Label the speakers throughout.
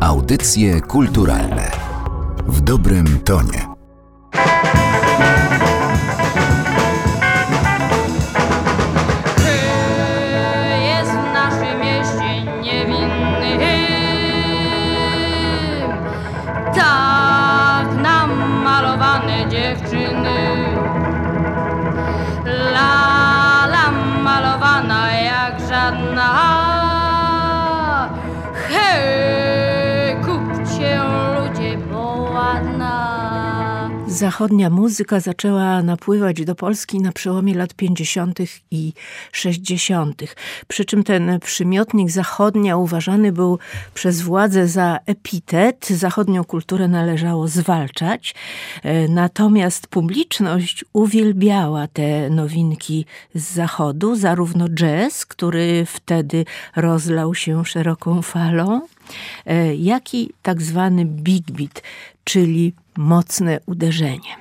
Speaker 1: Audycje kulturalne. W dobrym tonie.
Speaker 2: Jest w mieście Tak nam malowane dziewczyny malowana jak żadna
Speaker 3: Zachodnia muzyka zaczęła napływać do Polski na przełomie lat 50. i 60. Przy czym ten przymiotnik zachodnia uważany był przez władze za epitet. Zachodnią kulturę należało zwalczać. E, Natomiast publiczność uwielbiała te nowinki z zachodu, zarówno jazz, który wtedy rozlał się szeroką falą, e, jak i tak zwany big beat, czyli mocne uderzenie.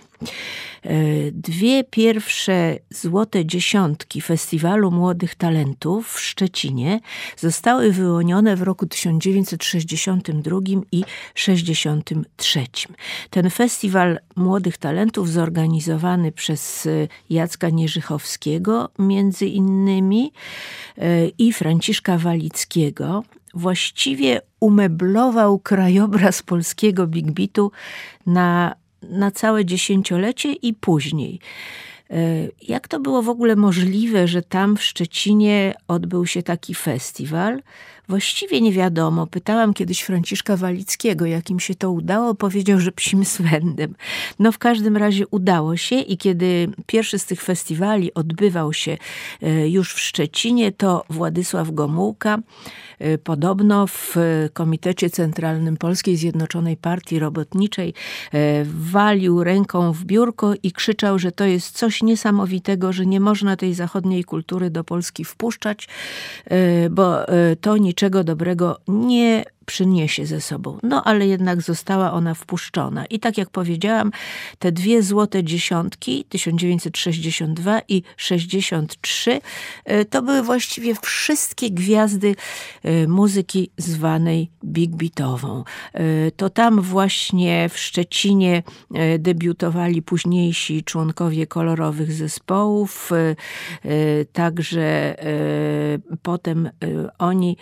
Speaker 3: E, Dwie pierwsze złote dziesiątki Festiwalu Młodych Talentów w Szczecinie zostały wyłonione w roku 1962 i 1963. Ten Festiwal Młodych Talentów zorganizowany przez e, Jacka Nierzychowskiego między innymi e, i Franciszka Walickiego właściwie umeblował krajobraz polskiego big beatu na, na całe dziesięciolecie i później. E, Jak to było w ogóle możliwe, że tam w Szczecinie odbył się taki festiwal? Właściwie nie wiadomo. Pytałam kiedyś Franciszka Walickiego, jak im się to udało. Powiedział, że psim swędem. No w każdym razie udało się i kiedy pierwszy z tych festiwali odbywał się e, już w Szczecinie, to Władysław Gomułka e, podobno w Komitecie Centralnym Polskiej Zjednoczonej Partii Robotniczej e, walił ręką w biurko i krzyczał, że to jest coś niesamowitego, że nie można tej zachodniej kultury do Polski wpuszczać, bo to niczego dobrego nie przyniesie ze sobą. No ale jednak została ona wpuszczona. I tak jak powiedziałam, te dwie złote dziesiątki, 1962 i 63, e, to były właściwie wszystkie gwiazdy e, muzyki zwanej big beatową. E, To tam właśnie w Szczecinie debiutowali późniejsi członkowie kolorowych zespołów, także potem oni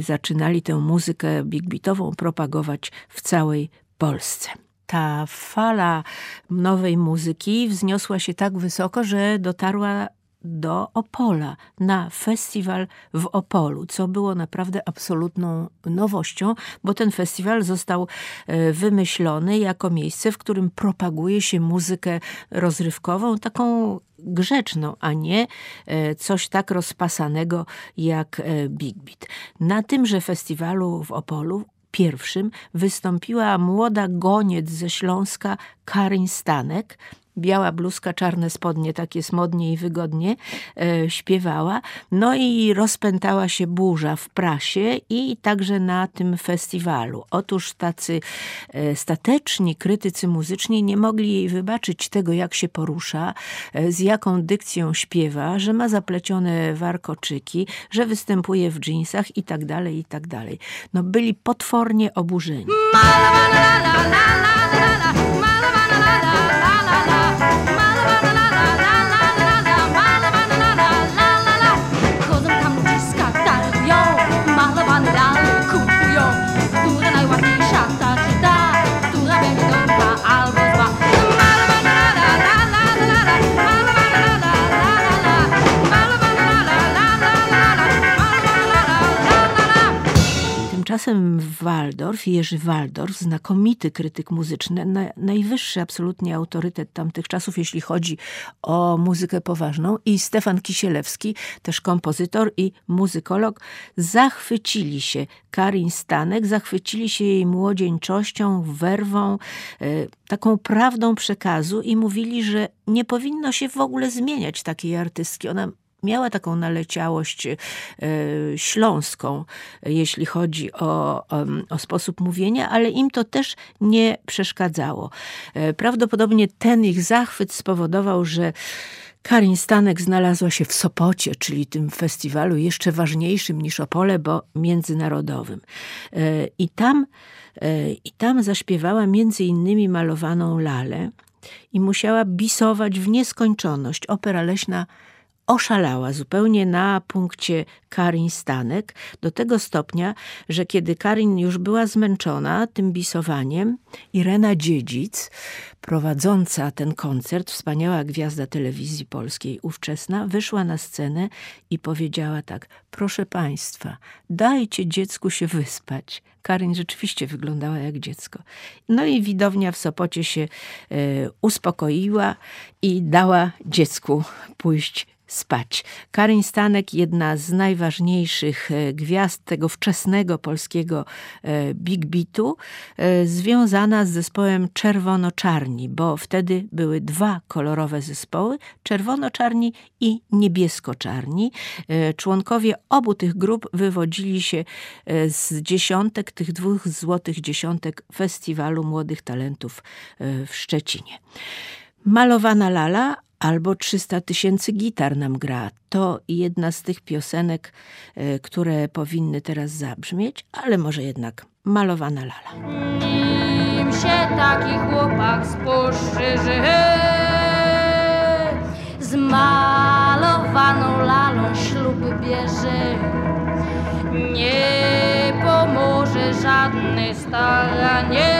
Speaker 3: zaczynali tę muzykę big beatową propagować w całej Polsce. Ta fala nowej muzyki wzniosła się tak wysoko, że dotarła do Opola, na festiwal w Opolu, co było naprawdę absolutną nowością, bo ten festiwal został e, wymyślony jako miejsce, w którym propaguje się muzykę rozrywkową, taką grzeczną, a nie e, coś tak rozpasanego jak e, Big Beat. Na tymże festiwalu w Opolu pierwszym wystąpiła młoda goniec ze Śląska Karin Stanek, biała bluzka, czarne spodnie, tak jest modnie i wygodnie, e, śpiewała. No i rozpętała się burza w prasie i także na tym festiwalu. Otóż tacy e, stateczni krytycy muzyczni nie mogli jej wybaczyć tego, jak się porusza, e, z jaką dykcją śpiewa, że ma zaplecione warkoczyki, że występuje w dżinsach i tak dalej, i tak dalej. No byli potwornie oburzeni. Tymczasem Waldorf, Jerzy Waldorf, znakomity krytyk muzyczny, na, najwyższy absolutnie autorytet tamtych czasów, jeśli chodzi o muzykę poważną, i Stefan Kisielewski, też kompozytor i muzykolog, zachwycili się Karin Stanek, zachwycili się jej młodzieńczością, werwą, e, taką prawdą przekazu i mówili, że nie powinno się w ogóle zmieniać takiej artystki. Ona miała taką naleciałość e, śląską, jeśli chodzi o, o sposób mówienia, ale im to też nie przeszkadzało. E, Prawdopodobnie ten ich zachwyt spowodował, że Karin Stanek znalazła się w Sopocie, czyli tym festiwalu jeszcze ważniejszym niż Opole, bo międzynarodowym. E, I tam, i tam zaśpiewała między innymi malowaną lalę i musiała bisować w nieskończoność. Opera leśna oszalała zupełnie na punkcie Karin Stanek, do tego stopnia, że kiedy Karin już była zmęczona tym bisowaniem, Irena Dziedzic, prowadząca ten koncert, wspaniała gwiazda telewizji polskiej ówczesna, wyszła na scenę i powiedziała tak, proszę państwa, dajcie dziecku się wyspać. Karin rzeczywiście wyglądała jak dziecko. No i widownia w Sopocie się e, uspokoiła i dała dziecku pójść spać. Karin Stanek, jedna z najważniejszych e, gwiazd tego wczesnego polskiego e, big beatu, e, związana z zespołem Czerwono-Czarni, bo wtedy były dwa kolorowe zespoły, Czerwono-Czarni i Niebiesko-Czarni. Członkowie obu tych grup wywodzili się z dziesiątek, tych dwóch złotych dziesiątek Festiwalu Młodych Talentów w Szczecinie. Malowana lala, albo 300 tysięcy gitar nam gra. To jedna z tych piosenek, e, które powinny teraz zabrzmieć, ale może jednak malowana lala.
Speaker 2: Nim się taki chłopak spuszczy, z malowaną lalą ślub bierze. Nie pomoże żadne staranie.